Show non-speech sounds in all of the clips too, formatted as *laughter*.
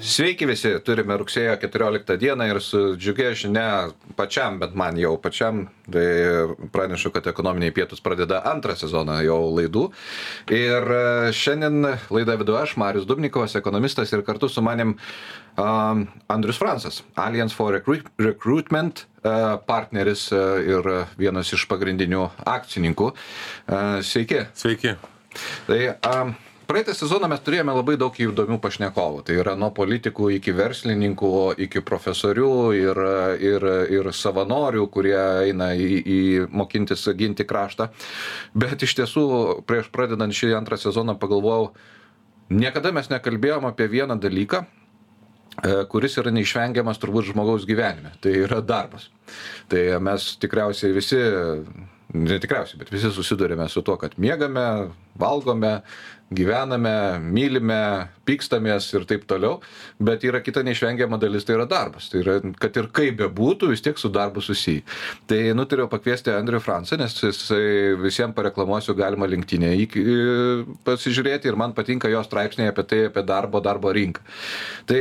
Sveiki visi, turime rugsėjo 14 dieną ir su džiugia žinia pačiam, bet man jau pačiam, tai pranešu, kad ekonominiai pietus pradeda antrą sezoną jau laidų. Ir e, šiandien laidą vidu aš, Marius Dubnikovas, ekonomistas ir kartu su manim um, Andrius Fransas, Alliance for Recruitment uh, partneris uh, ir vienas iš pagrindinių akcininkų. Uh, sveiki. Sveiki. Tai um, praeitą sezoną mes turėjome labai daug įdomių pašnekovų. Tai yra nuo politikų iki verslininkų iki profesorių ir ir ir savanorių kurie eina į į mokintis ginti kraštą. Bet iš tiesų prieš pradedant šį antrą sezoną pagalvojau niekada mes nekalbėjom apie vieną dalyką e, kuris yra neišvengiamas turbūt žmogaus gyvenime. Tai yra darbas. Tai mes tikriausiai visi ne tikriausiai bet visi susiduriame su tuo kad miegame valgome gyvename mylime pykstamės ir taip toliau bet yra kita neišvengiama dalis tai yra darbas. Tai yra kad ir kaip bebūtų vis tiek su darbu susiję. Tai nutariau pakviesti andrių francą nes jisai visiem pareklamuosiu galima linktinę pasižiūrėti ir man patinka jo straipsniai apie tai apie darbo darbo rinką. Tai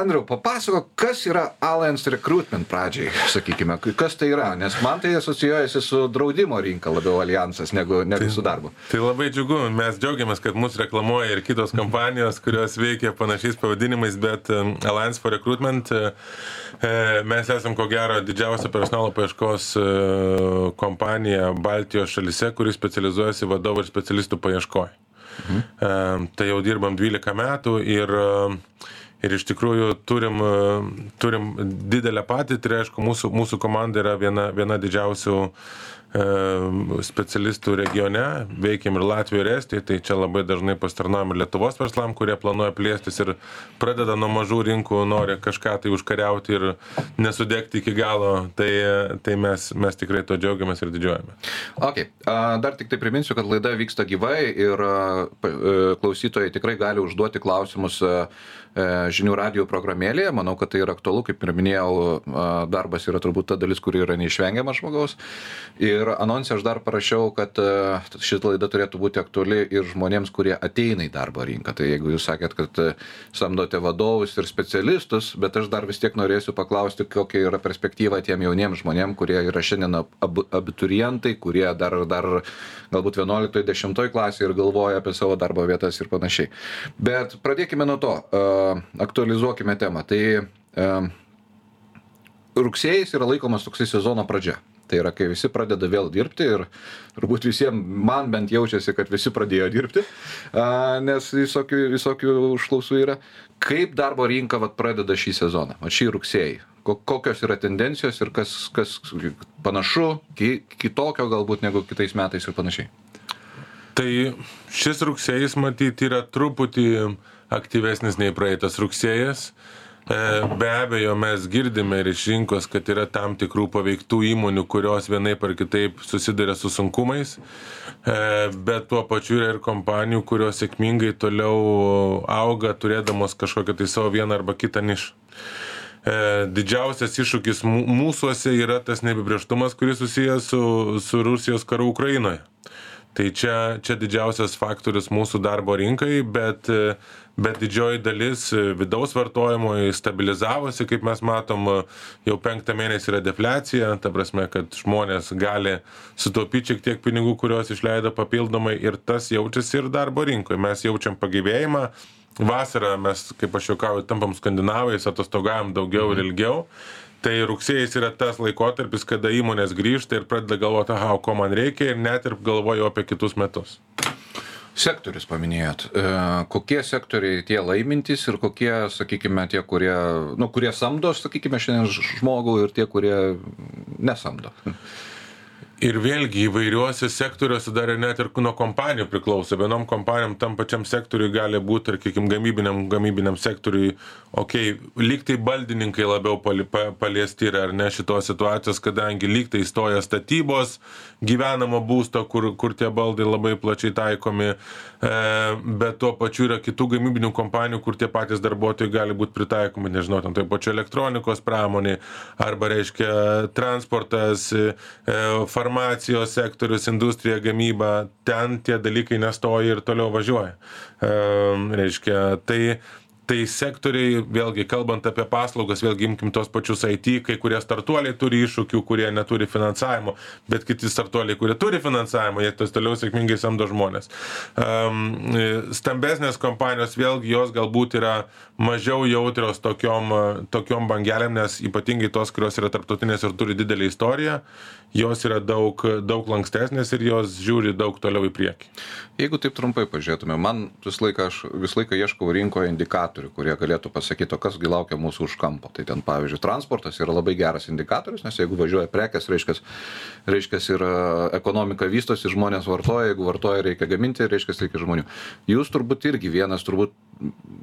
andriau papasakok kas yra alliance recruitment pradžiai sakykime kas tai yra? Nes man tai asocijuojasi su draudimo rinka labiau aljansas negu negu su darbu. tai labai džiugu mes džiaugiamės kad mus reklamuoja ir kitos kompanijos, kurios veikia panašiais pavadinimais, bet Alliance for Recruitment e, e, mes esam ko gero didžiausia personalo paieškos e, kompanija Baltijos šalise, kuri specializuojasi vadovų ir specialistų paieškoje. Mhm. Tai jau dirbam 12 metų ir ir iš tikrųjų turim, turim didelę patirtį, tai aišku, mūsų, mūsų komanda yra viena, viena didžiausių uh, specialistų regione, veikiam ir Latvijoje, ir Estijoje, tai čia labai dažnai pastarnaujam ir Lietuvos verslam, kurie planuoja plėstis ir pradeda nuo mažų rinkų, nori kažką tai užkariauti ir nesudegti iki galo, tai, tai mes, mes tikrai to džiaugiamės ir didžiuojame. Ok, dar tik tai priminsiu, kad laida vyksta gyvai ir e, klausytojai tikrai gali užduoti klausimus E, žinių radijo programėlėje. Manau, kad tai yra aktualu, kaip ir minėjau, darbas yra turbūt ta dalis, kuri yra neišvengiama žmogaus. Ir anonsė aš dar parašiau, kad e, šitą laidą turėtų būti aktuali ir žmonėms, kurie ateina į darbo rinką. Tai jeigu jūs sakėt, kad e, samdote vadovus ir specialistus, bet aš dar vis tiek norėsiu paklausti, kokia yra perspektyva tiem jauniems žmonėms, kurie yra šiandien ab abiturientai, kurie dar, dar galbūt 11-10 klasėje ir galvoja apie savo darbo vietas ir panašiai. Bet pradėkime nuo to. Uh, aktualizuokime temą. Tai rugsėjais yra laikomas toksai sezono pradžia. Tai yra, kai visi pradeda vėl dirbti ir turbūt visiems, man bent jaučiasi, kad visi pradėjo dirbti, nes visokių, visokių užklausų yra. Kaip darbo rinka vat, pradeda šį sezoną, o šį rugsėjį? Kokios yra tendencijos ir kas, kas panašu, kitokio galbūt negu kitais metais ir panašiai? Tai šis rugsėjais matyti yra truputį uh, aktyvesnis nei praeitas rugsėjas. E, be abejo, mes girdime ir iš rinkos, kad yra tam tikrų paveiktų įmonių, kurios vienaip ar kitaip susiduria su sunkumais, e, bet tuo pačiu yra ir kompanijų, kurios sėkmingai toliau auga, turėdamos kažkokią tai savo vieną arba kitą nišą. E, didžiausias iššūkis mūsųose yra tas neapibrieštumas, kuris susijęs su, su Rusijos karu Ukrainoje. Tai čia, čia didžiausias faktorius mūsų darbo rinkai, bet bet didžioji dalis vidaus vartojimo stabilizavosi, kaip mes matom, jau penktą mėnesį yra defliacija, ta prasme, kad žmonės gali sutaupyti šiek tiek pinigų, kuriuos išleido papildomai ir tas jaučiasi ir darbo rinkoje. Mes jaučiam pagyvėjimą. Vasarą mes, kaip aš juokauju, tampam skandinavais, atostogavom daugiau ir ilgiau. Tai rugsėjas yra tas laikotarpis, kada įmonės grįžta ir pradeda galvoti, aha, ko man reikia ir net ir galvoju apie kitus metus. Sektorius paminėjot. E, kokie sektoriai tie laimintys ir kokie sakykime tie kurie nu kurie samdo sakykime šiandien žmogų ir tie kurie nesamdo ir vėlgi įvairiuose sektoriuose dar ir net ir nuo kompanijų priklauso. Vienom kompanijom tam pačiam sektoriuj gali būt tarkim gamybiniam gamybiniam sektoriuj okei lyg tai baldininkai labiau pali pa paliesti yra ar ne šitos situacijos kadangi lyg tai įstoja statybos gyvenamo būsto kur kur tie baldai labai plačiai taikomi e, bet tuo pačiu yra kitų gamybinių kompanijų kur tie patys darbuotojai gali būt pritaikomi nežinau ten toj pačioj elektronikos pramonėj arba reiškia transportas e, far farmacijos sektorius, industrija, gamyba, ten tie dalykai nestoja ir toliau važiuoja. E, reiškia, tai tai sektoriai vėlgi kalbant apie paslaugas vėlgi imkim tuos pačius it kai kurie startuoliai turi iššūkių kurie neturi finansavimo bet kiti startuoliai kurie turi finansavimą jie tos toliau sėkmingai samdo žmones am, stambesnės kompanijos vėlgi jos galbūt yra mažiau jautrios tokiom tokiom bangelėm nes ypatingai tos kurios yra tarptautinės ir turi didelę istoriją jos yra daug daug lankstesnės ir jos žiūri daug toliau į priekį. Jeigu taip trumpai pažiūrėtume man visą laiką aš visą laiką ieškau rinkoje indikatorių indikatorių kurie galėtų pasakyt o kas gi laukia mūsų už kampo. Tai ten pavyzdžiui transportas yra labai geras indikatorius nes jeigu važiuoja prekės reiškias reiškias ir ekonomika vystosi žmonės vartoja jeigu vartoja reikia gaminti reiškias reikia žmonių. Jūs turbūt irgi vienas turbūt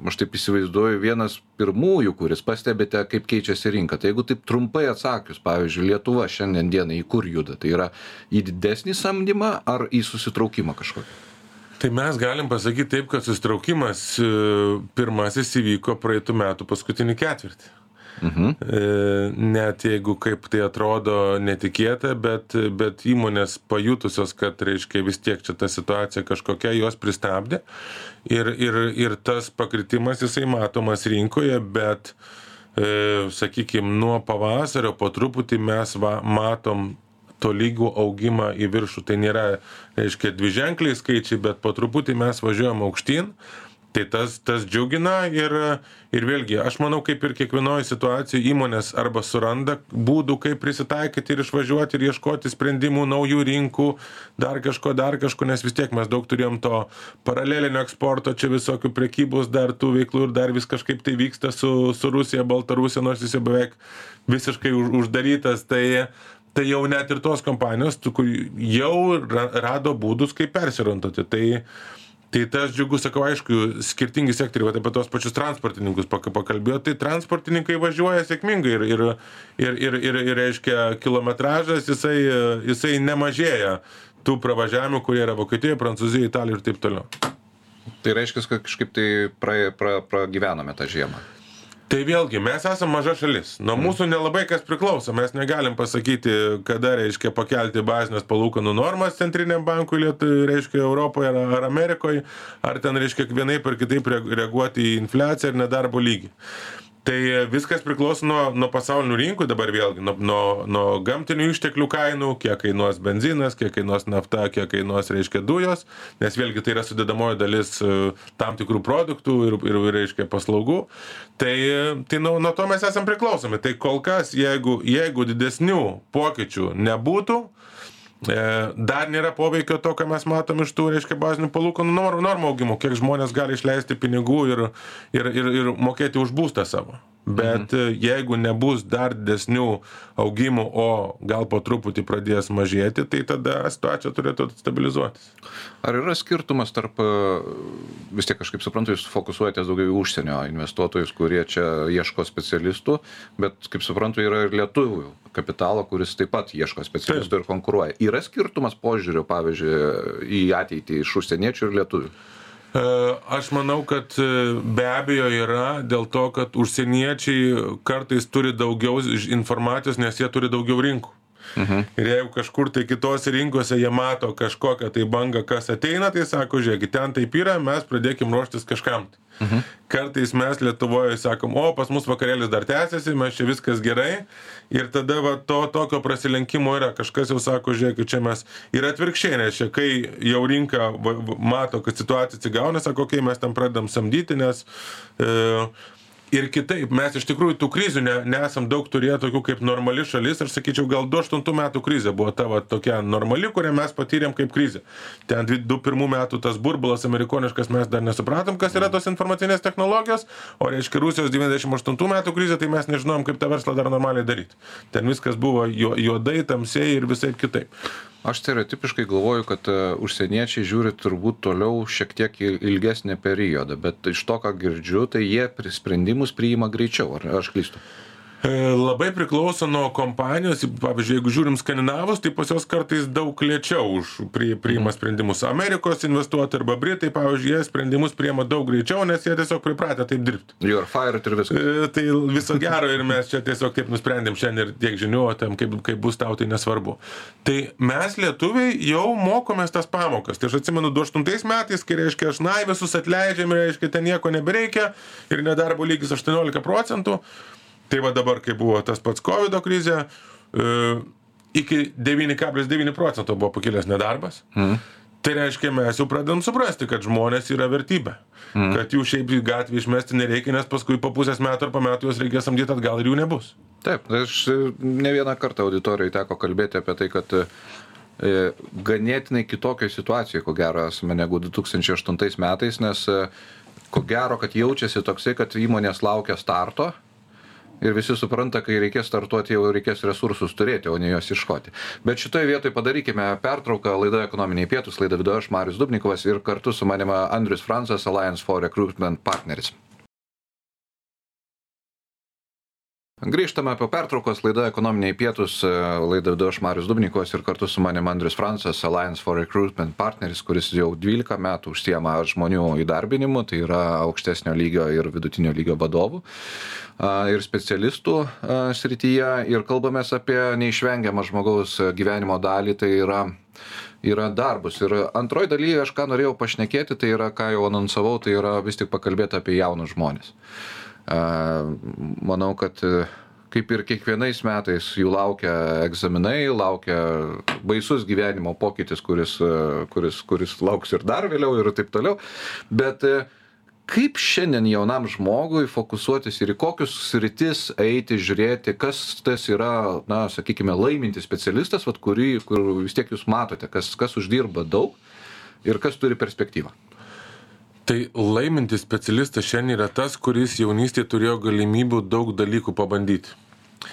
aš taip įsivaizduoju vienas pirmųjų kuris pastebite kaip keičiasi rinka. Tai jeigu taip trumpai atsakius pavyzdžiui lietuva šiandien dienai į kur juda? Tai yra į didesnį samdymą ar į susitraukimą kažkokį tai mes galim pasakyt taip kad susitraukimas e, pirmasis įvyko praeitų metų paskutinį ketvirtį Mhm. E, net jeigu kaip tai atrodo netikėta, bet, bet įmonės pajutusios, kad, reiškia, vis tiek čia ta situacija kažkokia, jos pristabdė. Ir, ir, ir tas pakritimas jisai matomas rinkoje, bet, e, sakykime, nuo pavasario po truputį mes va, matom tolygų augimą į viršų. Tai nėra, reiškia, dviženkliai skaičiai, bet po truputį mes važiuojam aukštyn. Tai tas, tas džiugina ir, ir vėlgi, aš manau, kaip ir kiekvienoje situacijoje įmonės arba suranda būdų, kaip prisitaikyti ir išvažiuoti ir ieškoti sprendimų, naujų rinkų, dar kažko, dar kažko, nes vis tiek mes daug turėjom to paralelinio eksporto, čia visokių prekybos, dar tų veiklų ir dar vis kažkaip tai vyksta su, su Rusija, Baltarusija, nors jis jau beveik visiškai už, uždarytas. Tai, tai jau net ir tos kompanijos, kur jau rado būdus, kaip persiorientuoti. Tai, Tai tas džiugu, sakau, aišku, skirtingi sektoriai, apie tos pačius transportininkus pakalbėjo, tai transportininkai važiuoja sėkmingai ir, ir, ir, ir, ir, ir reiškia, kilometražas jisai, jisai nemažėja tų pravažiavimų, kurie yra Vokietijoje, Prancūzijoje, Italijoje ir taip toliau. Tai reiškia, kad kažkaip tai pragyvenome pra, pra tą žiemą tai vėlgi mes esam maža šalis. Nuo mūsų nelabai kas priklauso. Mes negalim pasakyti kada reiškia pakelti bazines palūkanų normas centriniam bankui lietu reiškia europoj ar ar amerikoj ar ten reiškia vienaip ar kitaip reaguoti į infliaciją ir nedarbo lygį tai viskas priklauso nuo nuo pasaulinių rinkų dabar vėlgi nuo nuo nuo gamtinių išteklių kainų kiek kainuos benzinas kiek kainuos nafta kiek kainuos reiškia dujos nes vėlgi tai yra sudedamoji dalis e, tam tikrų produktų ir ir reiškia paslaugų. Tai tai nuo nuo to mes esam priklausomi. Tai kol kas jeigu jeigu didesnių pokyčių nebūtų E, dar nėra poveikio to, ką mes matom iš tų, reiškia, bazinių palūkanų normų augimų, kiek žmonės gali išleisti pinigų ir, ir, ir, ir mokėti už būstą savo. Bet mhm. jeigu nebus dar didesnių augimų, o gal po truputį pradės mažėti, tai tada situacija turėtų stabilizuotis. Ar yra skirtumas tarp, vis tiek kažkaip suprantu, jūs fokusuojatės daugiau į užsienio investuotojus, kurie čia ieško specialistų, bet kaip suprantu, yra ir lietuvių kapitalo, kuris taip pat ieško specialistų taip. ir konkuruoja. Yra skirtumas požiūriu, pavyzdžiui, į ateitį iš užsieniečių ir lietuvių? E, aš manau, kad e, be abejo yra dėl to, kad užsieniečiai kartais turi daugiau informacijos, nes jie turi daugiau rinkų. Mhm. Ir jeigu kažkur tai kitose rinkose jie mato kažkokią tai bangą, kas ateina, tai sako, žiūrėkit, ten taip yra, mes pradėkim ruoštis kažkam. Mhm. Kartais mes Lietuvoje sakom, o pas mus vakarėlis dar tęsiasi, mes čia viskas gerai. Ir tada va, to tokio prasilenkimo yra. Kažkas jau sako, žiūrėkit, čia mes. Ir atvirkščiai, nes čia kai jau rinka va, va, mato, kad situacija atsigauna, sako, okei, okay, mes tam pradedam samdyti, nes e, ir kitaip. Mes iš tikrųjų tų krizių ne nesam daug turėję tokių kaip normali šalis. Aš sakyčiau gal du aštuntų metų krizė buvo ta va tokia normali kurią mes patyrėm kaip krizę ten dvi du pirmų metų tas burbulas amerikoniškas mes dar nesupratom kas yra tos informacinės technologijos. O reiškia rusijos devyniasdešim aštuntų metų krizė tai mes nežinojom kaip tą verslą dar normaliai daryt. Ten viskas buvo juo juodai tamsiai ir visaip kitaip aš stereotipiškai galvoju kad e, užsieniečiai žiūri turbūt toliau šiek tiek į ilgesnį periodą bet iš to ką girdžiu tai jie sprendimus priima greičiau ar aš klystu labai priklauso nuo kompanijos, pavyzdžiui, jeigu žiūrim skandinavus, tai pas juos kartais daug lėčiau už pri, priima sprendimus. Amerikos investuotojai arba Britai, pavyzdžiui, jie sprendimus priima daug greičiau, nes jie tiesiog pripratę taip dirbti. You're fired ir viskas. E, tai viso gero ir mes čia tiesiog taip nusprendėm šiandien ir tiek žinių, o tam kaip, kaip bus tau, tai nesvarbu. Tai mes lietuviai jau mokomės tas pamokas. Tai aš atsimenu 28 metais, kai reiškia, aš na visus atleidžiam, reiškia, ten nieko nebereikia ir nedarbo lygis 18 procentų. Tai va dabar, kai buvo tas pats COVID krizė, e, iki 9,9 procento buvo pakilęs nedarbas. Mm. Tai reiškia, mes jau pradedam suprasti, kad žmonės yra vertybė. Mm. Kad jų šiaip į gatvę išmesti nereikia, nes paskui po pusės metų ar po metų juos reikės samdyti atgal ir jų nebus. Taip, aš ne vieną kartą auditorijai teko kalbėti apie tai, kad e, ganėtinai kitokioje situacijoje, ko gero, esame negu 2008 metais, nes e, ko gero, kad jaučiasi toksai, kad įmonės laukia starto ir visi supranta, kai reikės startuoti, jau reikės resursus turėti, o ne juos iškoti. Bet šitoje vietoje padarykime pertrauką. Laida ekonominiai pietus, laida vidu aš, Marius Dubnikovas ir kartu su manima Andrius Francas, Alliance for Recruitment Partneris. Grįžtame po pertraukos, laida ekonominiai pietus, laida vidu aš Marius Dubnikovas ir kartu su manimi Andrius Francas, Alliance for Recruitment Partneris, kuris jau 12 metų užsiema žmonių įdarbinimu, tai yra aukštesnio lygio ir vidutinio lygio vadovų ir specialistų srityje ir kalbamės apie neišvengiamą žmogaus gyvenimo dalį, tai yra yra darbus. Ir antroji dalyje aš ką norėjau pašnekėti, tai yra, ką jau anonsavau, tai yra vis tik pakalbėti apie jaunus žmonės. Manau, kad kaip ir kiekvienais metais jų laukia egzaminai, laukia baisus gyvenimo pokytis, kuris, kuris, kuris lauks ir dar vėliau ir taip toliau. Bet uh, kaip šiandien jaunam žmogui fokusuotis ir į kokius sritis eiti žiūrėti kas tas yra na sakykime laimintis specialistas vat kurį kur vis tiek jūs matote kas kas uždirba daug ir kas turi perspektyvą Tai laimintis specialistas šiandien yra tas, kuris jaunystėje turėjo galimybių daug dalykų pabandyti.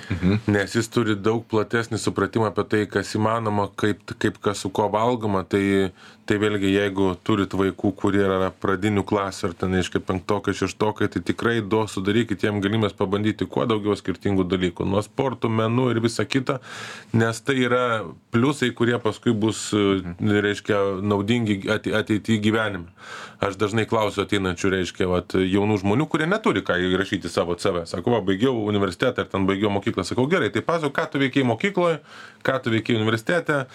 Mhm. Nes jis turi daug platesnį supratimą apie tai, kas įmanoma, kaip, kaip kas su ko valgoma. Tai, tai vėlgi, jeigu turit vaikų, kurie yra pradinių klasių, ar ten, aiškiai, penktokai, šeštokai, tai tikrai do sudarykit jiem galimybės pabandyti kuo daugiau skirtingų dalykų. Nuo sportų, menų ir visa kita. Nes tai yra pliusai, kurie paskui bus, mhm. reiškia, naudingi ateityje gyvenime. Aš dažnai klausiu ateinančių, reiškia, vat, jaunų žmonių, kurie neturi ką įrašyti savo CV. Sako, va, baigiau universitetą ar ten baigiau mokyklą. Sakau, gerai, tai pasakok, ką tu veikiai mokykloje, ką tu veikiai universitete.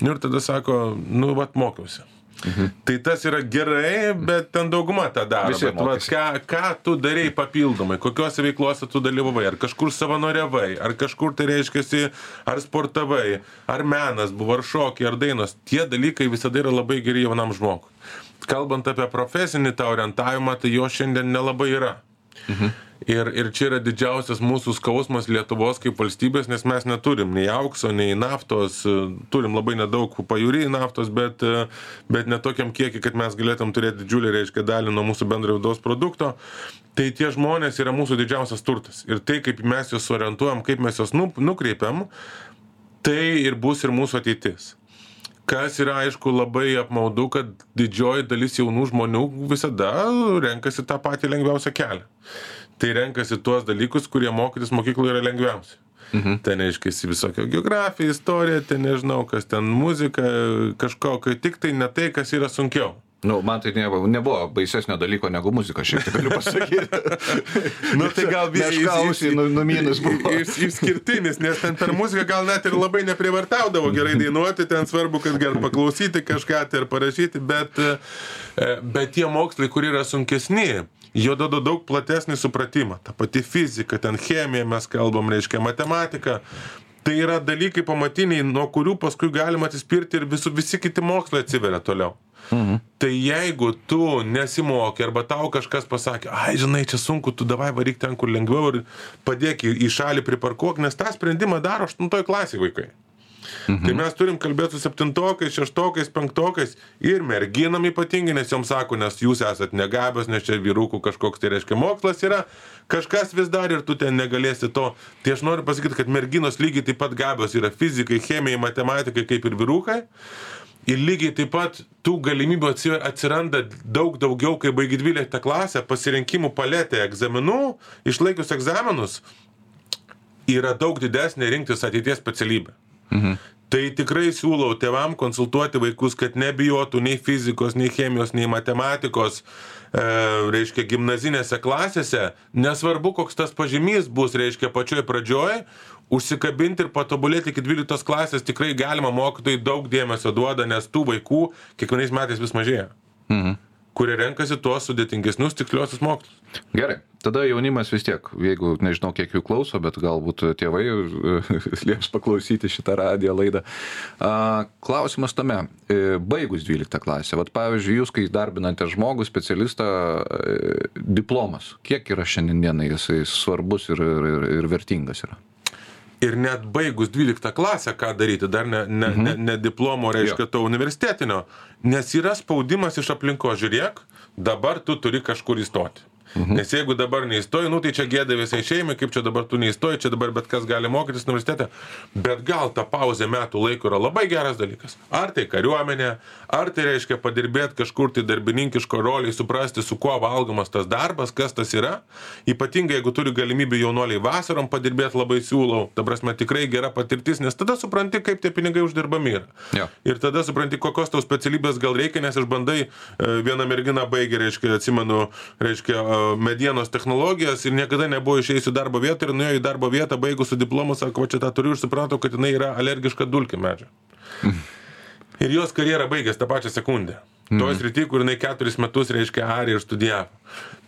Ir tada sako, nu, vat, mokiausi. Mhm. Tai tas yra gerai, bet ten dauguma tą daro. Bet, va, ką, ką tu darėjai papildomai, kokiuose veiklose tu dalyvavai, ar kažkur savanoriavai, ar kažkur tai reiškia, ar sportavai, ar menas buvo, ar šokiai, ar dainos. Tie dalykai visada yra labai geri jaunam žmogui kalbant apie profesinį tą orientavimą, tai jo šiandien nelabai yra. Mhm. Ir, ir čia yra didžiausias mūsų skausmas Lietuvos kaip valstybės, nes mes neturim nei aukso, nei naftos, turim labai nedaug pajūry naftos, bet, bet netokiam kiekį, kad mes galėtum turėti didžiulį, reiškia, dalį nuo mūsų bendro vidaus produkto. Tai tie žmonės yra mūsų didžiausias turtas. Ir tai, kaip mes juos orientuojam, kaip mes juos nukreipiam, tai ir bus ir mūsų ateitis kas yra aišku labai apmaudu kad didžioji dalis jaunų žmonių visada renkasi tą patį lengviausią kelią tai renkasi tuos dalykus kurie mokytis mokykloje yra lengviausia Mhm. Ten reiškia visokio geografija, istorija, ten nežinau, kas ten muzika, kažko, kai tik tai ne tai, kas yra sunkiau. Nu, man tai nebuvo, nebuvo baisesnio dalyko negu muzika, šiaip tai galiu pasakyti. *laughs* nu, tai gal visiškai nu, numinus buvo. Iš, išskirtinis, nes ten per muziką gal net ir labai neprivartaudavo gerai dainuoti, ten svarbu, kad gal paklausyti kažką tai ir parašyti, bet, e, bet tie mokslai, kurie yra sunkesni, jo duoda daug platesnį supratimą. Ta pati fizika, ten chemija mes kalbam, reiškia matematika. Tai yra dalykai pamatiniai, nuo kurių paskui galima atsispirti ir visu, visi kiti mokslai atsiveria toliau. Mhm. Tai jeigu tu nesimoki arba tau kažkas pasakė, ai, žinai, čia sunku, tu davai varyk ten, kur lengviau ir padėk į, šalį priparkuok, nes tą sprendimą daro aštuntoj klasėje vaikai. Mhm. Tai mes turim kalbėti su septintokais, šeštokais, penktokais ir merginam ypatingai, nes joms sako, nes jūs esat negabios, nes čia vyrukų kažkoks tai reiškia mokslas yra, kažkas vis dar ir tu ten negalėsi to. Tai aš noriu pasakyti, kad merginos lygiai taip pat gabios yra fizikai, chemijai, matematikai kaip ir vyrukai. Ir lygiai taip pat tų galimybių atsiranda daug daugiau, kai baigi 12 klasę, pasirinkimų paletė egzaminų, išlaikius egzaminus, yra daug didesnė rinktis ateities specialybę. Mhm. Tai tikrai siūlau tėvam konsultuoti vaikus, kad nebijotų nei fizikos, nei chemijos, nei matematikos, e, reiškia, gimnazinėse klasėse, nesvarbu, koks tas pažymys bus, reiškia, pačioj pradžioj, užsikabinti ir patobulėti iki 12 klasės tikrai galima, mokytojai daug dėmesio duoda, nes tų vaikų kiekvienais metais vis mažėja. Mhm kurie renkasi tuos sudėtingesnius tiksliuosius mokslus. Gerai, tada jaunimas vis tiek, jeigu nežinau, kiek jų klauso, bet galbūt tėvai *laughs* lieps paklausyti šitą radijo laidą. Klausimas tame, e, baigus 12 klasę, vat pavyzdžiui, jūs, kai darbinate žmogų, specialistą, e, diplomas, kiek yra šiandienai jisai svarbus ir, ir, ir vertingas yra? Ir net baigus 12 klasę, ką daryti, dar ne, ne, mhm. ne, ne diplomo, reiškia, to universitetinio, nes yra spaudimas iš aplinko, žiūrėk, dabar tu turi kažkur įstoti. Mhm. Nes jeigu dabar neįstoji, nu tai čia gėda visai šeimai, kaip čia dabar tu neįstoji, čia dabar bet kas gali mokytis universitete. Bet gal ta pauzė metų laiko yra labai geras dalykas. Ar tai kariuomenė, ar tai reiškia padirbėti kažkur tai darbininkiško roliai, suprasti, su kuo valgomas tas darbas, kas tas yra. Ypatingai jeigu turi galimybę jaunuoliai vasarom padirbėti, labai siūlau. Ta prasme, tikrai gera patirtis, nes tada supranti, kaip tie pinigai uždirbami yra. Ja. Ir tada supranti, kokios tau specialybės gal reikia, nes išbandai, e, vieną merginą baigė, reiškia, atsimenu, reiškia, medienos technologijas ir niekada nebuvo išėjęs į darbo vietą ir nuėjo į darbo vietą, baigus su diplomu, sako, va čia tą turiu ir supratau, kad jinai yra alergiška dulkė medžio. Ir jos karjerą baigęs tą pačią sekundę. Mm. Toje srity, kur jinai keturis metus, reiškia, arį ir studijavo.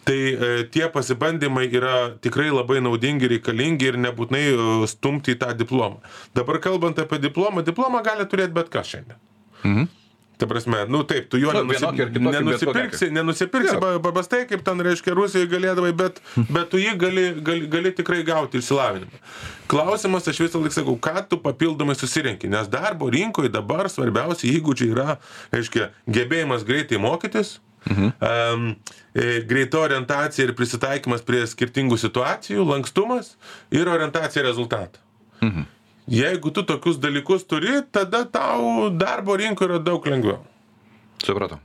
Tai e, tie pasibandymai yra tikrai labai naudingi, reikalingi ir nebūtinai e, stumti į tą diplomą. Dabar kalbant apie diplomą, diplomą gali turėti bet kas šiandien. Mhm. Ta prasme, nu taip, tu jo nu, nenusi... nenusipirksi, nenusipirksi ja. babastai, kaip ten reiškia Rusijoje galėdavai, bet, *laughs* bet tu jį gali, gali, gali tikrai gauti išsilavinimą. Klausimas, aš visą laiką sakau, ką tu papildomai susirinki, nes darbo rinkoje dabar svarbiausi įgūdžiai yra, reiškia, gebėjimas greitai mokytis, Mhm. Um, greita orientacija ir prisitaikymas prie skirtingų situacijų, lankstumas ir orientacija rezultatą. Mhm. Jeigu tu tokius dalykus turi, tada tau darbo rinkoje yra daug lengviau. Supratau.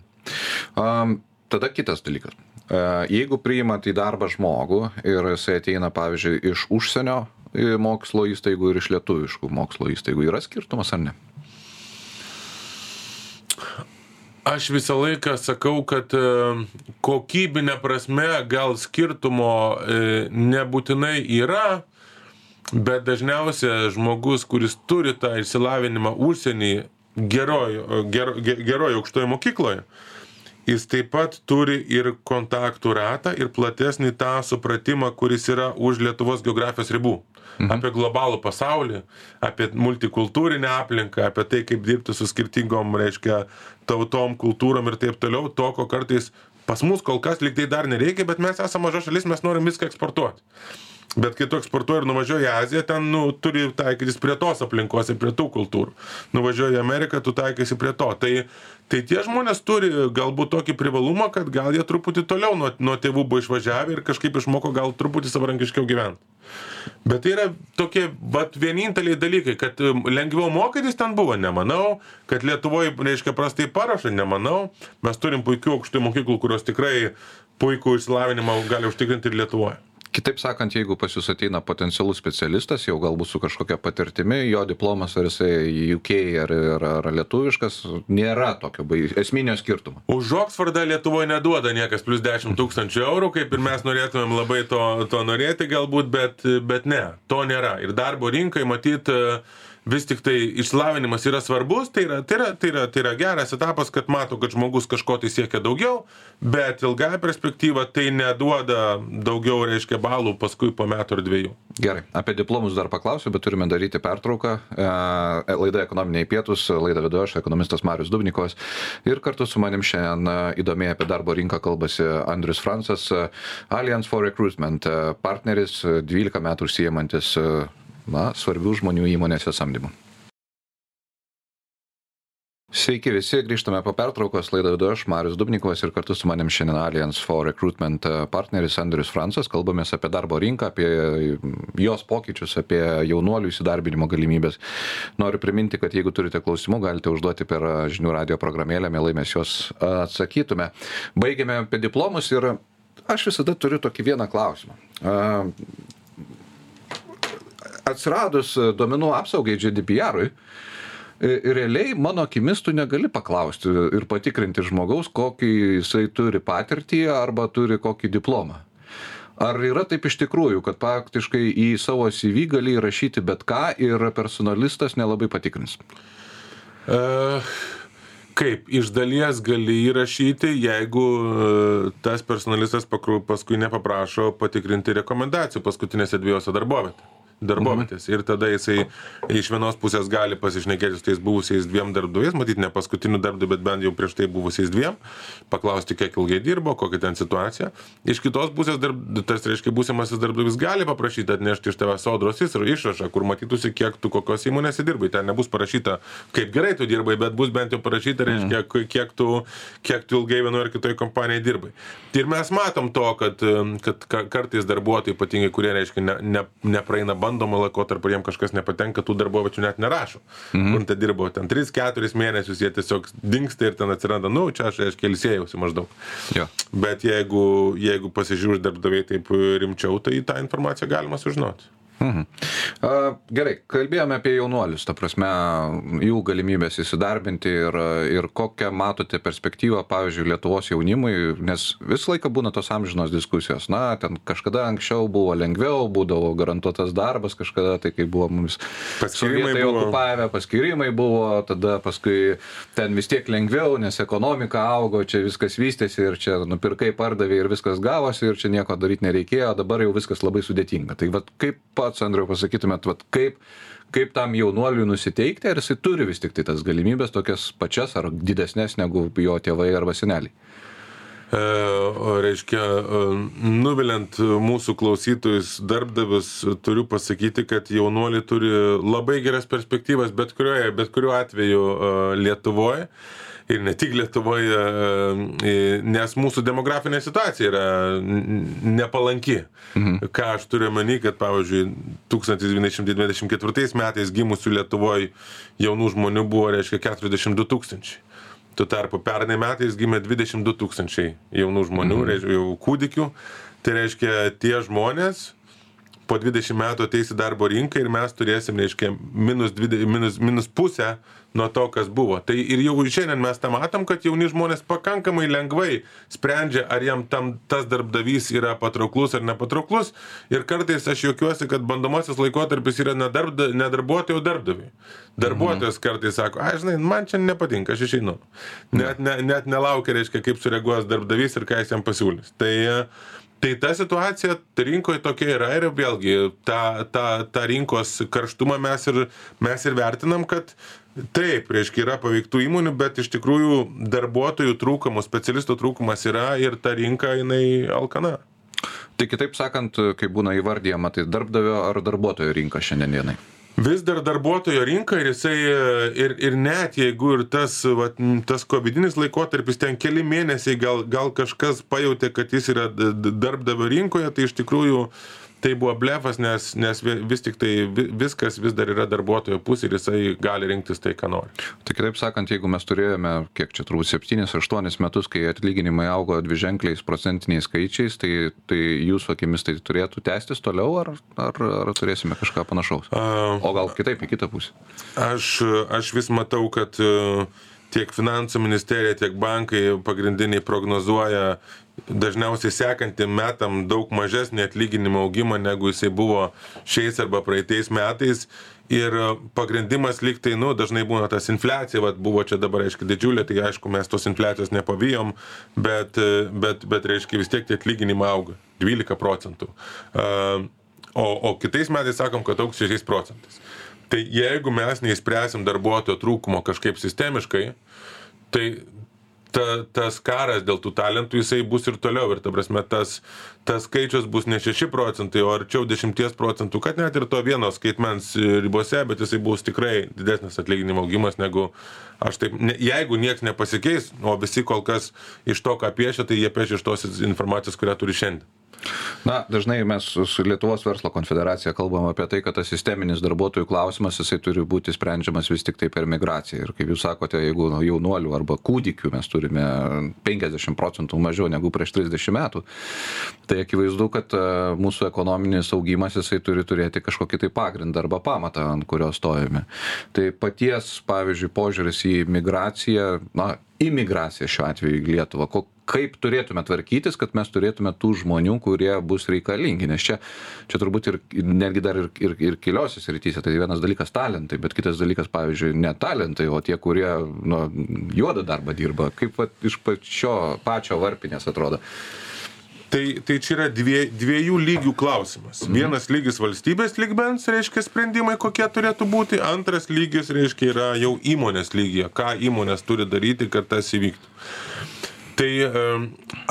Um, tada kitas dalykas. Uh, jeigu priimat į darbą žmogų ir jisai ateina, pavyzdžiui, iš užsienio mokslo įstaigų ir iš lietuviškų mokslo įstaigų, yra skirtumas ar ne? Aš visą laiką sakau, kad kokybinė prasme gal skirtumo e, nebūtinai yra, bet dažniausia žmogus kuris turi tą išsilavinimą užsieny geroj ger geroj aukštojoj mokykloj jis taip pat turi ir kontaktų ratą ir platesnį tą supratimą kuris yra už lietuvos geografijos ribų mhm. apie globalų pasaulį apie multikultūrinę aplinką apie tai kaip dirbti su skirtingom reiškia tautom kultūrom ir taip toliau to ko kartais pas mus kol kas lyg tai dar nereikia bet mes esam maža šalis mes norim viską eksportuot bet kai tu eksportuoji ir nuvažiuoji į aziją ten nu turi taikytis prie tos aplinkos ir prie tų kultūrų. Nuvažiuoji į ameriką tu taikaisi prie to. Tai tai tie žmonės turi galbūt tokį privalumą kad gal jie truputį toliau nuo nuo tėvų buvo išvažiavę ir kažkaip išmoko gal truputį savarankiškiau gyvent. Bet tai yra tokie vat vieninteliai dalykai kad um, lengviau mokytis ten buvo nemanau. Kad lietuvoj reiškia prastai paruošia nemanau. Mes turim puikių aukštųjų mokyklų kurios tikrai puikų išsilavinimą gali užtikrinti ir lietuvoj kitaip sakant jeigu pas jus ateina potencialus specialistas jau galbūt su kažkokia patirtimi jo diplomas ar jisai uk ar ar ar lietuviškas nėra tokio bai esminio skirtumo. Už oksfordą lietuvoj neduoda niekas plius dešim tūkstančių eurų kaip ir mes norėtumėm labai to to norėti galbūt bet bet ne to nėra. Ir darbo rinkai matyt vis tiktai išsilavinimas yra svarbus tai yra tai yra tai yra tai yra geras etapas kad mato kad žmogus kažko tai siekia daugiau bet ilgąja perspektyva tai neduoda daugiau reiškia balų paskui po metų ar dviejų. Gerai apie diplomus dar paklausiu bet turime daryti pertrauką. E, laida ekonominiai pietūs laidą vedu aš ekonomistas marius dubnikovas. Ir kartu su manim šiandien įdomiai apie darbo rinką kalbasi andrius francas alliance for recruitment partneris dvylika metų užsiimantis na, svarbių žmonių įmonėse samdymu. Sveiki visi, grįžtame po pertraukos, laidą vedu aš, Marius Dubnikovas ir kartu su manim šiandien Alliance for Recruitment partneris Andrius Francas, kalbamės apie darbo rinką, apie jos pokyčius, apie jaunuolių įsidarbinimo galimybės. Noriu priminti, kad jeigu turite klausimų, galite užduoti per žinių radio programėlę, mielai mes juos atsakytume. Baigėme apie diplomus ir aš visada turiu tokį vieną klausimą atsiradus duomenų apsaugai GDPR-ui, realiai mano akimis tu negali paklausti ir patikrinti žmogaus, kokį jisai turi patirtį arba turi kokį diplomą. Ar yra taip iš tikrųjų, kad faktiškai į savo CV gali įrašyti bet ką ir personalistas nelabai patikrins? Uh, kaip, iš dalies gali įrašyti, jeigu uh, tas personalistas paskui nepaprašo patikrinti rekomendacijų paskutinėse dviejose darbovietėse darbovietės. Ir tada jisai iš vienos pusės gali pasišnekėti su tais buvusiais dviem darbdaviais, matyti ne paskutiniu darbdaviu, bet bent jau prieš tai buvusiais dviem, paklausti, kiek ilgai dirbo, kokia ten situacija. Iš kitos pusės, darb, tas reiškia, būsimasis darbdavys gali paprašyti atnešti iš tavęs sodros išrašą, kur matytųsi, kiek tu kokios įmonėse dirbai. Ten nebus parašyta, kaip gerai tu dirbai, bet bus bent jau parašyta, reiškia, mhm. kiek tu, kiek tu ilgai vienoje ar kitoje kompanijoje dirbai. Ir mes matom to, kad, kad kartais darbuotojai, ypatingai kurie, reiškia, ne, ne, nepraeina bandų, bandomą laikotarpį ir jiem kažkas nepatenka, tų darboviečių net nerašo. Mhm. Kur ten dirbo, ten 3-4 mėnesius jie tiesiog dinksta ir ten atsiranda, nu, čia aš, aiškiai, ilsėjausi maždaug. Jo. Bet jeigu, jeigu pasižiūrės darbdaviai taip rimčiau, tai tą informaciją galima sužinoti. Mhm. A, gerai, kalbėjome apie jaunuolius, ta prasme, jų galimybės įsidarbinti ir, ir kokią matote perspektyvą, pavyzdžiui, Lietuvos jaunimui, nes visą laiką būna tos amžinos diskusijos. Na, ten kažkada anksčiau buvo lengviau, būdavo garantuotas darbas, kažkada tai kai buvo mums paskirimai buvo. okupavę, paskirimai buvo, tada paskui ten vis tiek lengviau, nes ekonomika augo, čia viskas vystėsi ir čia nupirkai, pardavė ir viskas gavosi ir čia nieko daryti nereikėjo, dabar jau viskas labai sudėtinga. Tai vad kaip pats, Andriau, pasakytumėt, vat, kaip, kaip tam jaunuoliui nusiteikti, ar jisai turi vis tik tai tas galimybės tokias pačias ar didesnės negu jo tėvai arba seneliai? E, reiškia, e, nuviliant mūsų klausytojus darbdavius, turiu pasakyti, kad jaunuoliai turi labai geras perspektyvas bet, kurioje, bet kuriuo atveju e, Lietuvoje ir ne tik Lietuvoje, e, nes mūsų demografinė situacija yra nepalanki. Mhm. Ką aš turiu meni, kad pavyzdžiui, 1924 metais gimusių Lietuvoje jaunų žmonių buvo, reiškia, 42 tūkstančiai. Tuo tarpu pernai metais gimė 22 tūkstančiai jaunų žmonių, mhm. reiškia, jau kūdikių. Tai reiškia, tie žmonės po 20 metų ateis į darbo rinką ir mes turėsim, reiškia, minus, 20, minus, minus pusę nuo to, kas buvo. Tai ir jau šiandien mes tą matom, kad jauni žmonės pakankamai lengvai sprendžia, ar jam tam tas darbdavys yra patrauklus ar nepatrauklus. Ir kartais aš juokiuosi, kad bandomasis laikotarpis yra ne, darbda, ne darbuotojų darbuotojui. Darbuotojas mhm. kartais sako, aš žinai, man čia nepatinka, aš išeinu. Net, ne, net nelaukia, reiškia, kaip sureaguos darbdavys ir ką jis jam pasiūlys. Tai tai ta situacija rinkoj tokia yra ir vėlgi tą tą tą rinkos karštumą mes ir mes ir vertinam kad taip reiškia yra paveiktų įmonių bet iš tikrųjų darbuotojų trūkumo specialistų trūkumas yra ir ta rinka jinai alkana. Tai kitaip sakant kaip būna įvardijama tai darbdavio ar darbuotojo rinka šiandien dienai vis dar darbuotojo rinka ir jisai ir ir net jeigu ir tas vat tas kovidinis laikotarpis ten keli mėnesiai gal gal kažkas pajautė kad jis yra darbdavio rinkoje tai iš tikrųjų tai buvo blefas nes nes vis tiktai viskas vis dar yra darbuotojo pusėj ir jisai gali rinktis tai ką nori. Tai kitaip sakant jeigu mes turėjome kiek čia turbūt septynis aštuonis metus kai atlyginimai augo dviženkliais procentiniais skaičiais tai tai jūsų akimis tai turėtų tęstis toliau ar ar ar turėsime kažką panašaus? O gal kitaip į kitą pusę? aš aš vis matau kad tiek finansų ministerija tiek bankai pagrindiniai prognozuoja dažniausiai sekantiem metam daug mažesnį atlyginimo augimą negu jisai buvo šiais arba praeitais metais. Ir pagrindimas lyg tai nu dažnai būna tas infliacija vat buvo čia dabar aišku didžiulė tai aišku mes tos infliacijos nepavijom bet bet bet reiškia vis tiek tie atlyginimai auga dvylika procentų. O o kitais metais sakom kad augs šešiais procentais tai jeigu mes neišspręsim darbuotojo trūkumo kažkaip sistemiškai tai ta tas karas dėl tų talentų jisai bus ir toliau. Ir ta prasme tas tas skaičius bus ne šeši procentai o arčiau dešimties procentų kad net ir to vieno skaitmens ribose bet jisai bus tikrai didesnis atlyginimų augimas negu aš taip ne jeigu nieks nepasikeis o visi kol kas iš to ką piešia tai jie piešia iš tos informacijos kurią turi šiandien na dažnai mes su lietuvos verslo konfederacija kalbam apie tai kad tas sisteminis darbuotojų klausimas jisai turi būti sprendžiamas vis tiktai per migraciją. Ir kaip jūs sakote jeigu jaunuolių arba kūdikių mes turime penkiasdešim procentų mažiau negu prieš trisdešim metų tai akivaizdu kad e, mūsų ekonominis augimas jisai turi turėti kažkokį tai pagrindą arba pamatą ant kurio stovime. Tai paties pavyzdžiui požiūris į migraciją na imigraciją šiuo atveju į lietuvą? Ko kaip turėtume tvarkytis kad mes turėtume tų žmonių kurie bus reikalingi? Nes čia čia turbūt ir netgi dar ir ir ir keliose srityse. Tai vienas dalykas talentai bet kitas dalykas pavyzdžiui ne talentai o tie kurie nu juodą darbą dirba. Kaip vat iš pačio pačio varpinės atrodo Tai, tai čia yra dvie, dviejų lygių klausimas. Mhm. Vienas lygis valstybės lygmens, reiškia sprendimai, kokie turėtų būti. Antras lygis, reiškia, yra jau įmonės lygyje. Ką įmonės turi daryti, kad tas įvyktų. Tai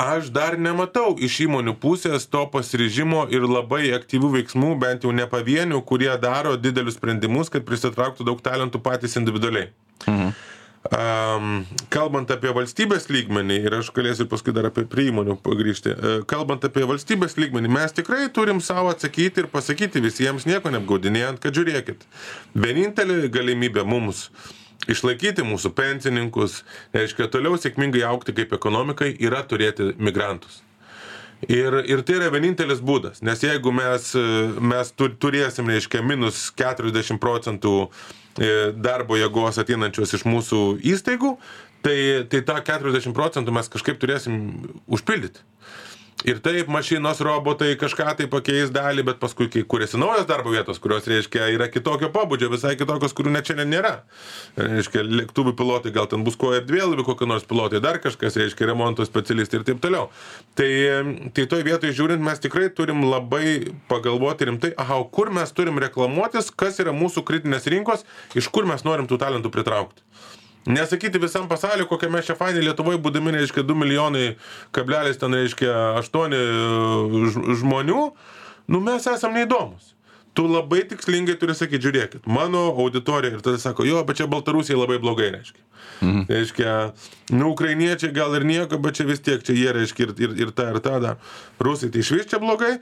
aš dar nematau iš įmonių pusės to pasiryžimo ir labai aktyvių veiksmų, bent jau ne pavienių, kurie daro didelius sprendimus, kad prisitrauktų daug talentų patys individualiai. Mhm. Um, kalbant apie valstybės lygmenį, ir aš galėsiu paskui dar apie prie įmonių pagrįžti, uh, kalbant apie valstybės lygmenį, mes tikrai turim savo atsakyti ir pasakyti visiems nieko neapgaudinėjant, kad žiūrėkit, vienintelė galimybė mums išlaikyti mūsų pensininkus, reiškia toliau sėkmingai aukti kaip ekonomikai, yra turėti migrantus. Ir, ir tai yra vienintelis būdas, nes jeigu mes, mes turėsim, reiškia, minus 40 procentų E, darbo jėgos ateinančios iš mūsų įstaigų, tai, tai tą 40 procentų mes kažkaip turėsim užpildyti. Ir taip, mašinos, robotai kažką tai pakeis dalį, bet paskui, kai kuriasi naujos darbo vietos, kurios, reiškia, yra kitokio pobūdžio, visai kitokios, kurių net šiandien nėra. Reiškia, lėktuvų pilotai, gal ten bus ko erdvėlaivių, kokie nors pilotai, dar kažkas, reiškia, remonto specialistai ir taip toliau. Tai, tai toj vietoje žiūrint, mes tikrai turim labai pagalvoti rimtai, aha, kur mes turim reklamuotis, kas yra mūsų kritinės rinkos, iš kur mes norim tų talentų pritraukti. Nesakyti visam pasauliu, kokie mes čia fainai Lietuvoje, būdami, reiškia, 2 milijonai, kablelis ten, reiškia, 8 e, žmonių, nu mes esam neįdomus. Tu labai tikslingai turi sakyti, žiūrėkit, mano auditorija ir tada sako, jo, bet čia Baltarusija labai blogai, reiškia. Mhm. Reiškia, nu, ukrainiečiai gal ir nieko, bet čia vis tiek, čia jie, reiškia, ir, ir, ir tą, ir tą dar. Rusai tai iš vis čia blogai,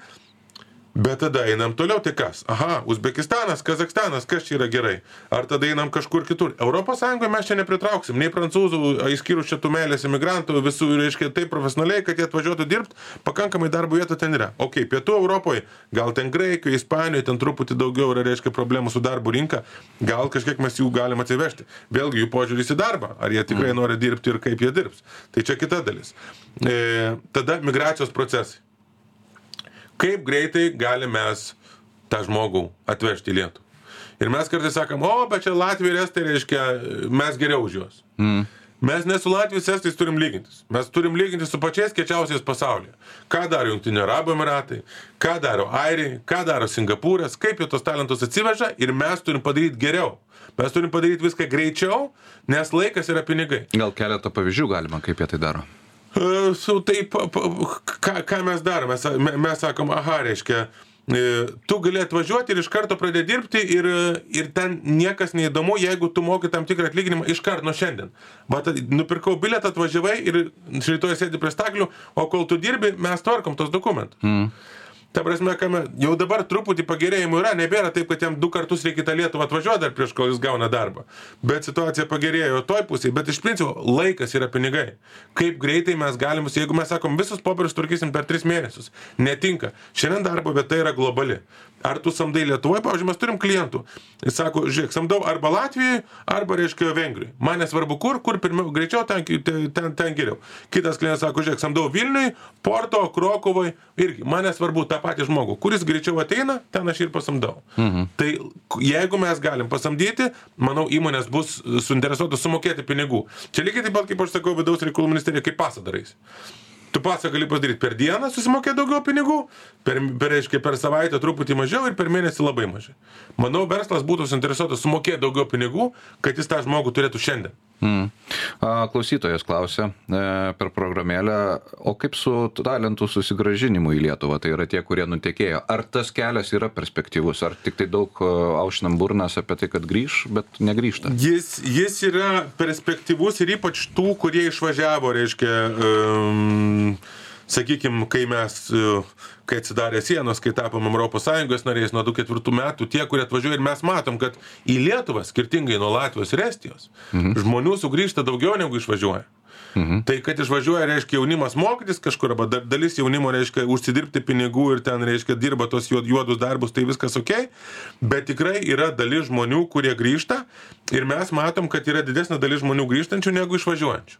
Bet tada einam toliau, tai kas? Aha, Uzbekistanas, Kazakstanas, kas čia yra gerai? Ar tada einam kažkur kitur? Sąjungoje mes čia nepritrauksim, nei prancūzų, įskyrus čia tų meilės imigrantų, visų, reiškia, taip profesionaliai, kad jie atvažiuotų dirbti, pakankamai darbo vietų ten yra. Ok, pietų Europoje, gal ten Graikijoje, Ispanijoje, ten truputį daugiau yra, reiškia, problemų su darbo rinka, gal kažkiek mes jų galim atsivežti. Vėlgi jų požiūris į darbą, ar jie tikrai mm. nori dirbti ir kaip jie dirbs. Tai čia kita dalis. E, tada migracijos procesai kaip greitai galim mes tą žmogų atvežti į Lietuvą. Ir mes kartais sakom, o, bet čia Latvija ir Estai reiškia, mes geriau už juos. Mm. Mes ne su Latvijos Estais turim lygintis. Mes turim lygintis su pačiais kečiausiais pasaulyje. Ką daro Junktinio Arabų Emiratai, ką daro Airiai, ką daro Singapūras, kaip jie tos talentus atsiveža ir mes turim padaryti geriau. Mes turim padaryti viską greičiau, nes laikas yra pinigai. Gal keletą pavyzdžių galima, kaip jie tai daro? Su taip, ką, ką mes darome? Mes, mes sakom, aha, reiškia, e, tu gali atvažiuoti ir iš karto pradėti dirbti ir, ir ten niekas neįdomu, jeigu tu moki tam tikrą atlyginimą iš karto nuo šiandien. Bet nupirkau bilietą, atvažiavai ir rytoj sėdi prie staklių, o kol tu dirbi, mes tvarkom tos dokumentus. Mm. Ta prasme, kame, jau dabar truputį pagerėjimų yra, nebėra taip, kad jam du kartus reikia tą Lietuvą atvažiuoti dar prieš kol jis gauna darbą. Bet situacija pagerėjo toj pusėje, bet iš principo laikas yra pinigai. Kaip greitai mes galim, jeigu mes sakom, visus popierius tvarkysim per tris mėnesius, netinka. Šiandien darbo vieta yra globali. Ar tu samdai Lietuvoje, pavyzdžiui, mes turim klientų. Jis sako, žiūrėk, samdau arba Latvijoje, arba, reiškia, Vengrijoje. Man nesvarbu kur, kur pirmiau, greičiau, ten, ten, ten geriau. Kitas klientas sako, žiūrėk, samdau Vilniui, Porto, Krokovai, irgi, man nesvarbu tą patį žmogų. Kuris greičiau ateina, ten aš ir pasamdau. Mhm. Tai jeigu mes galim pasamdyti, manau, įmonės bus suinteresuotos sumokėti pinigų. Čia lygiai taip pat, kaip aš sakau, vidaus reikalų ministerija, kaip pasadarais tu pasą gali padaryt per dieną susimokėt daugiau pinigų per per reiškia per savaitę truputį mažiau ir per mėnesį labai mažai manau verslas būtų suinteresuotas sumokėt daugiau pinigų kad jis tą žmogų turėtų šiandien Mm. Klausytojas klausia e, per programėlę, o kaip su talentų susigražinimu į Lietuvą, tai yra tie, kurie nutekėjo. Ar tas kelias yra perspektyvus, ar tik tai daug e, aušinam burnas apie tai, kad grįž, bet negrįžta? Jis, jis yra perspektyvus ir ypač tų, kurie išvažiavo, reiškia, um, sakykim kai mes e, kai atsidarė sienos kai tapom europos sąjungos nariais nuo du ketvirtų metų tie kurie atvažiuoja ir mes matom kad į lietuvą skirtingai nuo latvijos ir estijos žmonių sugrįžta daugiau negu išvažiuoja Mhm. Tai kad išvažiuoja, reiškia, jaunimas mokytis kažkur, arba dalis jaunimo, reiškia, užsidirbti pinigų ir ten, reiškia, dirba tos juodus darbus, tai viskas ok, bet tikrai yra dalis žmonių, kurie grįžta ir mes matom, kad yra didesnė dalis žmonių grįžtančių negu išvažiuojančių.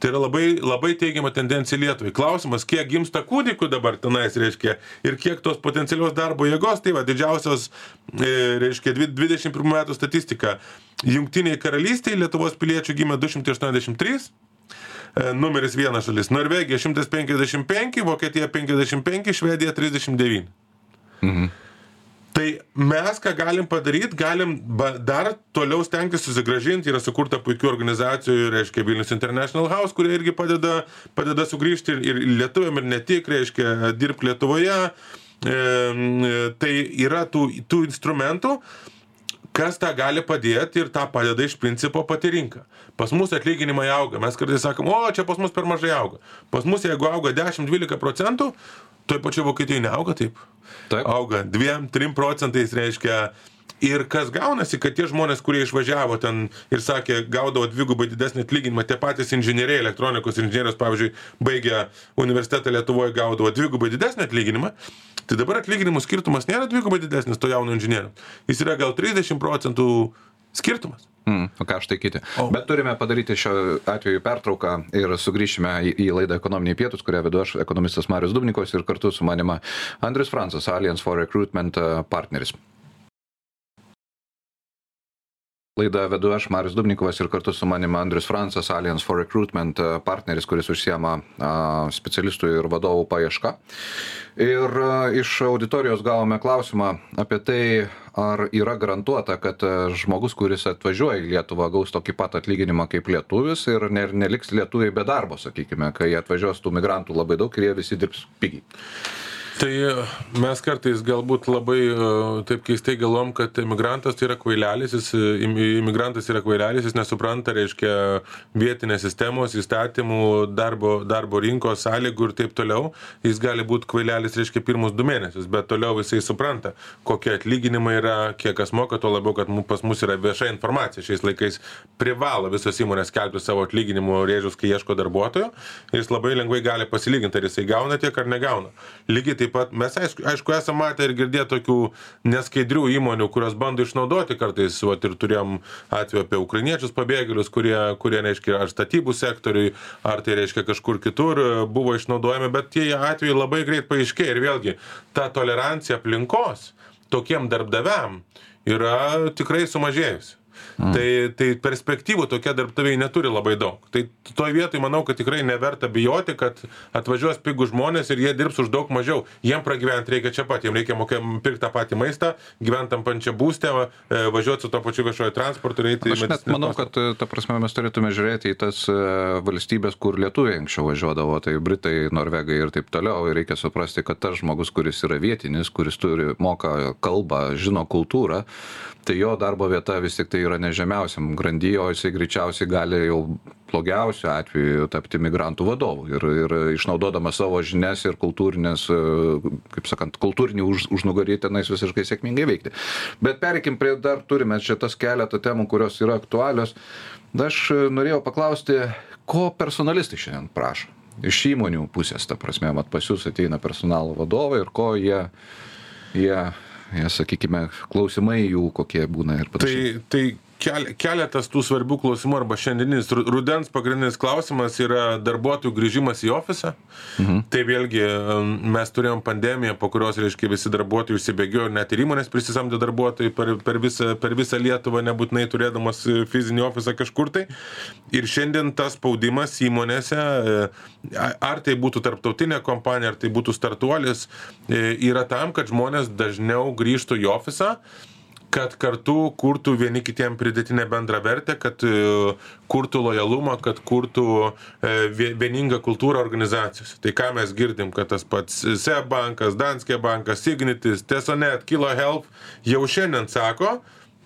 Tai yra labai, labai teigiama tendencija Lietuvai. Klausimas, kiek gimsta kūdikių dabar tenais, reiškia, ir kiek tos potencialios darbo jėgos, tai va, didžiausios, e, reiškia, 21 metų statistika. Jungtiniai karalystiai Lietuvos piliečių gimė 283, E, numeris vienas šalis. Norvegija 155, Vokietija 55, Švedija 39. Mhm. Tai mes ką galim padaryti, galim dar toliau stengtis susigražinti, yra sukurta puikių organizacijų, reiškia Vilnius International House, kurie irgi padeda, padeda sugrįžti ir, ir lietuviam, ir ne tik, reiškia, dirbti Lietuvoje. E, tai yra tų, tų instrumentų, kas tą gali padėti ir tą padeda iš principo pati rinka. Pas mus atlyginimai auga, mes kartais sakom, o čia pas mus per mažai auga. Pas mus jeigu auga 10-12 procentų, toj pačioj Vokietijoje neauga taip. Taip. Auga 2-3 procentais, reiškia, Ir kas gaunasi, kad tie žmonės, kurie išvažiavo ten ir sakė, gaudavo dvigubai didesnį atlyginimą, tie patys inžinieriai, elektronikos inžinierius, pavyzdžiui, baigę universitetą Lietuvoje gaudavo dvigubai didesnį atlyginimą, Tai dabar atlyginimų skirtumas nėra dvigubai didesnis to jauno inžinieriaus. Jis yra gal 30 procentų skirtumas. Mm, o ką aš tai kiti. O. Bet turime padaryti šio atveju pertrauką ir sugrįšime į, į laidą ekonominiai pietus, kurią vedu aš, ekonomistas Marius Dubnikos ir kartu su manima Andris Francas, Alliance for Recruitment partneris. Laidą vedu aš, Marius Dubnikovas ir kartu su manimi Andrius Francas, Alliance for Recruitment partneris, kuris užsiema specialistų ir vadovų paieška. Ir iš auditorijos gavome klausimą apie tai, ar yra garantuota, kad žmogus, kuris atvažiuoja į Lietuvą, gaus tokį pat atlyginimą kaip lietuvis ir neliks lietuviai be darbo, sakykime, kai atvažiuos tų migrantų labai daug ir jie visi dirbs pigiai. Tai mes kartais galbūt labai e, taip keistai galvom, kad imigrantas tai yra kvailelis, jis, imigrantas yra kvailelis, jis nesupranta, reiškia, vietinės sistemos, įstatymų, darbo, darbo rinkos sąlygų ir taip toliau. Jis gali būti kvailelis, reiškia, pirmus du mėnesius, bet toliau jisai supranta, kokie atlyginimai yra, kiek kas moka, tuo labiau, kad pas mus yra vieša informacija. Šiais laikais privalo visos įmonės skelbti savo atlyginimų rėžius, kai ieško darbuotojo. Jis labai lengvai gali pasilyginti, ar jisai gauna tiek ar negauna. Lygiai taip pat mes aišku, aišku esame matę ir girdėję tokių neskaidrių įmonių, kurios bando išnaudoti kartais, vat, ir turėjom atveju apie ukrainiečius pabėgėlius, kurie, kurie reiškia, ar statybų sektoriui, ar tai reiškia kažkur kitur buvo išnaudojami, bet tie atvejai labai greit paaiškėjo ir vėlgi ta tolerancija aplinkos tokiem darbdaviam yra tikrai sumažėjusi. Mm. Tai, tai perspektyvų tokie darbdaviai neturi labai daug. Tai toj vietoj manau, kad tikrai neverta bijoti, kad atvažiuos pigų žmonės ir jie dirbs už daug mažiau. Jiem pragyventi reikia čia pat, jiem reikia mokėti pirkti tą patį maistą, gyventam pančia būstę, e, važiuoti su to pačiu viešojo transportu ir eiti į... Aš net manau, kad, ta prasme, mes turėtume žiūrėti į tas e, valstybės, kur lietuviai anksčiau važiuodavo, tai Britai, Norvegai ir taip toliau. Ir reikia suprasti, kad tas žmogus, kuris yra vietinis, kuris turi, moka kalbą, žino kultūrą, tai jo darbo vieta vis tik tai yra ne žemiausiam grandy, o jisai greičiausiai gali jau blogiausiu atveju tapti migrantų vadovu ir, ir išnaudodamas savo žinias ir kultūrinės, kaip sakant, kultūrinį už, užnugarį tenais visiškai sėkmingai veikti. Bet pereikim prie dar turime čia tas keletą temų, kurios yra aktualios. Aš norėjau paklausti, ko personalistai šiandien prašo? Iš įmonių pusės, ta prasme, mat pas jūs ateina personalo vadovai ir ko jie, jie sakykime, klausimai jų kokie būna ir panašiai. Tai, tai kel, keletas tų svarbių klausimų arba šiandieninis rudens pagrindinis klausimas yra darbuotojų grįžimas į ofisą. Mhm. Tai vėlgi mes turėjom pandemiją, po kurios, reiškia, visi darbuotojai užsibėgiojo, net ir įmonės prisisamdė darbuotojai per, per, visą, per visą Lietuvą, nebūtinai turėdamas fizinį ofisą kažkur tai. Ir šiandien tas spaudimas įmonėse, e, ar tai būtų tarptautinė kompanija, ar tai būtų startuolis, e, yra tam, kad žmonės dažniau grįžtų į ofisą kad kartu kurtų vieni kitiem pridėtinę bendrą vertę, kad e, kurtų lojalumą, kad kurtų e, vieningą kultūrą organizacijose. Tai ką mes girdim, kad tas pats SEB bankas, Danske bankas, Ignitis, Tesonet, Kilo Health jau šiandien sako,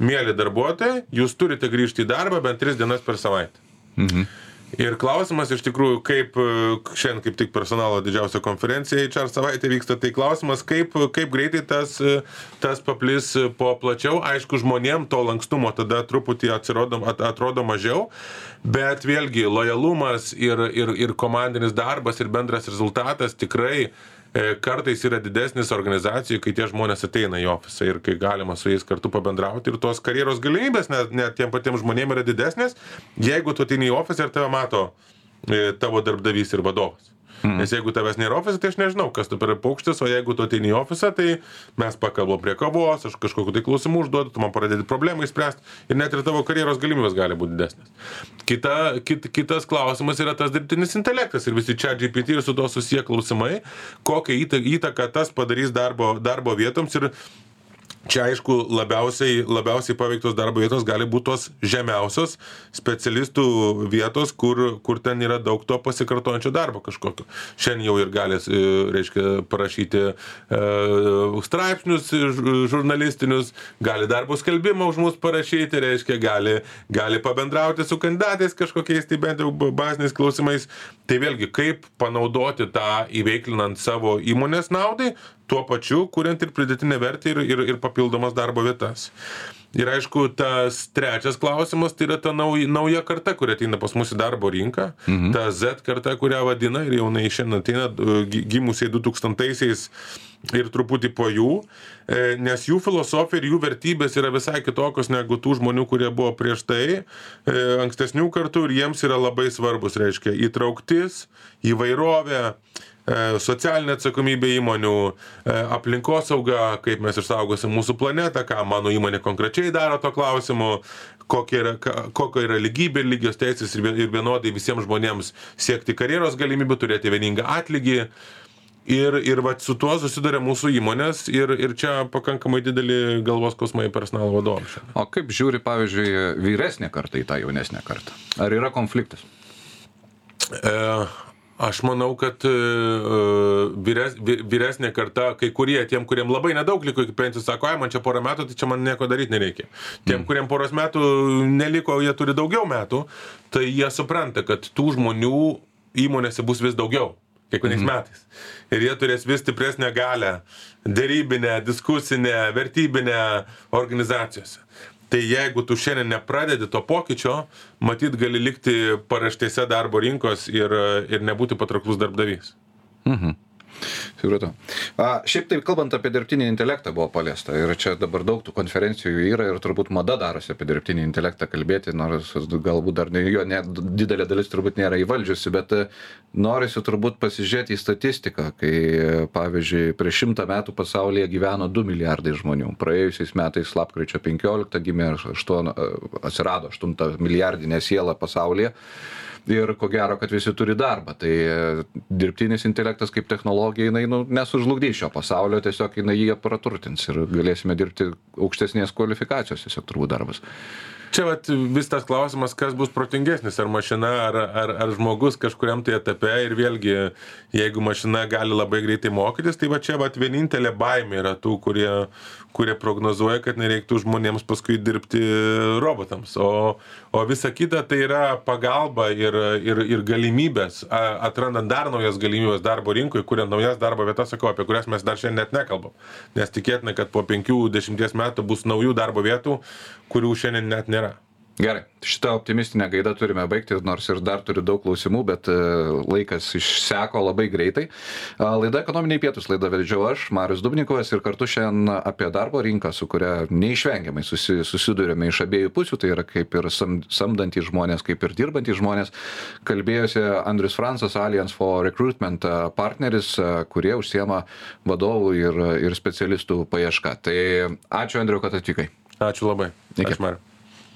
mėly darbuotojai, jūs turite grįžti į darbą bent tris dienas per savaitę. Mhm. Ir klausimas iš tikrųjų, kaip e, šiandien kaip tik personalo didžiausia konferencija HR savaitė vyksta, tai klausimas, kaip, kaip greitai tas, e, tas paplis po plačiau. Aišku, žmonėm to lankstumo tada truputį atsirodo, atrodo mažiau, bet vėlgi lojalumas ir, ir, ir komandinis darbas ir bendras rezultatas tikrai E, kartais yra didesnis organizacijų, kai tie žmonės ateina į ofisą ir kai galima su jais kartu pabendrauti ir tos karjeros galimybės net, net tiem patiems žmonėms yra didesnės, jeigu tu ateini į ofisą ir tave mato e, tavo darbdavys ir vadovas. Mm. Nes jeigu tavęs nėra ofise, tai aš nežinau, kas tu per paukštis, o jeigu tu ateini į ofisą, tai mes pakalbam prie kavos, aš kažkokiu tai klausimu užduodu, tu man pradedi problemą įspręsti ir net ir tavo karjeros galimybės gali būti didesnės. Kita, kit, kitas klausimas yra tas dirbtinis intelektas ir visi čia GPT ir su to susiję klausimai, kokią įtaką tas padarys darbo, darbo vietoms ir čia aišku labiausiai labiausiai paveiktos darbo vietos gali būt tos žemiausios specialistų vietos kur kur ten yra daug to pasikartojančio darbo kažkokio. Šiandien jau ir gali e, reiškia parašyti e, straipsnius žurnalistinius gali darbo skelbimą už mus parašyti reiškia gali gali pabendrauti su kandidatais kažkokiais tai bent jau baziniais klausimais. Tai vėlgi kaip panaudoti tą įveiklinant savo įmonės naudai tuo pačiu kuriant ir pridėtinę vertę ir, ir, ir papildomas darbo vietas. Ir aišku, tas trečias klausimas tai yra ta nauja, nauja karta, kuri ateina pas mus į darbo rinką. Mhm. Ta Z karta, kurią vadina ir jaunai šiandien ateina gimusiai 2000-aisiais ir truputį po jų, e, nes jų filosofija ir jų vertybės yra visai kitokios negu tų žmonių, kurie buvo prieš tai, e, ankstesnių kartų ir jiems yra labai svarbus, reiškia, įtrauktis, įvairovė, socialinė atsakomybė įmonių, e, aplinkosauga, kaip mes išsaugosim mūsų planetą, ką mano įmonė konkrečiai daro to klausimu, kokia yra, kokia yra lygybė lygios teisės ir vienodai visiems žmonėms siekti karjeros galimybių, turėti vieningą atlygį. Ir, ir va, su tuo susiduria mūsų įmonės ir, ir čia pakankamai didelį galvos kosmai personalo vadovams. O kaip žiūri, pavyzdžiui, vyresnė karta į tą jaunesnę kartą? Ar yra konfliktas? E, aš manau kad e, vyres vyresnė karta kai kurie tiem kuriem labai nedaug liko iki pensijos sako ai man čia pora metų tai čia man nieko daryt nereikia tiem mm. kuriem poros metų neliko jie turi daugiau metų tai jie supranta kad tų žmonių įmonėse bus vis daugiau kiekvienais mm. metais ir jie turės vis stipresnę galią derybinę diskusinę vertybinę organizacijose tai jeigu tu šiandien nepradedi to pokyčio matyt gali likti paraštėse darbo rinkos ir ir nebūti patrauklus darbdavys. Mhm Supratau. Šiaip taip, kalbant apie dirbtinį intelektą buvo paliesta ir čia dabar daug tų konferencijų yra ir turbūt mada darosi apie dirbtinį intelektą kalbėti, nors galbūt dar ne, jo ne, didelė dalis turbūt nėra įvaldžiusi, bet e, norisi turbūt pasižiūrėti į statistiką, kai pavyzdžiui prieš šimtą metų pasaulyje gyveno 2 milijardai žmonių, praėjusiais metais lapkričio 15 gimė 8, e, atsirado 8 milijardinė siela pasaulyje ir ko gero kad visi turi darbą. Tai e, dirbtinis intelektas kaip technologija jinai nu nesužlugdys šio pasaulio tiesiog jinai jį praturtins ir galėsime dirbti aukštesnės kvalifikacijos tiesiog turbūt darbas čia vat vis tas klausimas kas bus protingesnis ar mašina ar ar ar žmogus kažkuriam tai etape ir vėlgi jeigu mašina gali labai greitai mokytis tai va čia vat vienintelė baimė yra tų kurie kurie prognozuoja kad nereiktų žmonėms paskui dirbti robotams. O o visa kita tai yra pagalba ir ir ir galimybės atrandant dar naujas galimybes darbo rinkoj kuriant naujas darbo vietas sakau apie kurias mes dar šiandien net nekalbam. Nes tikėtina kad po penkių dešimties metų bus naujų darbo vietų kurių šiandien net nėra. Gerai šita optimistine gaida turime baigti nors ir dar turiu daug klausimų bet e, laikas išseko labai greitai. Laida ekonominiai pietūs laidą vedžiau aš marius dubnikovas ir kartu šiandien apie darbo rinką su kuria neišvengiamai susi susiduriame iš abiejų pusių tai yra kaip ir sam samdantys žmonės kaip ir dirbantys žmonės. Kalbėjosi andrius francas alliance for recruitment e, partneris e, kurie užsiema vadovų ir ir specialistų paieška. Tai ačiū andriau kad atvykai ačiū labai iki mariau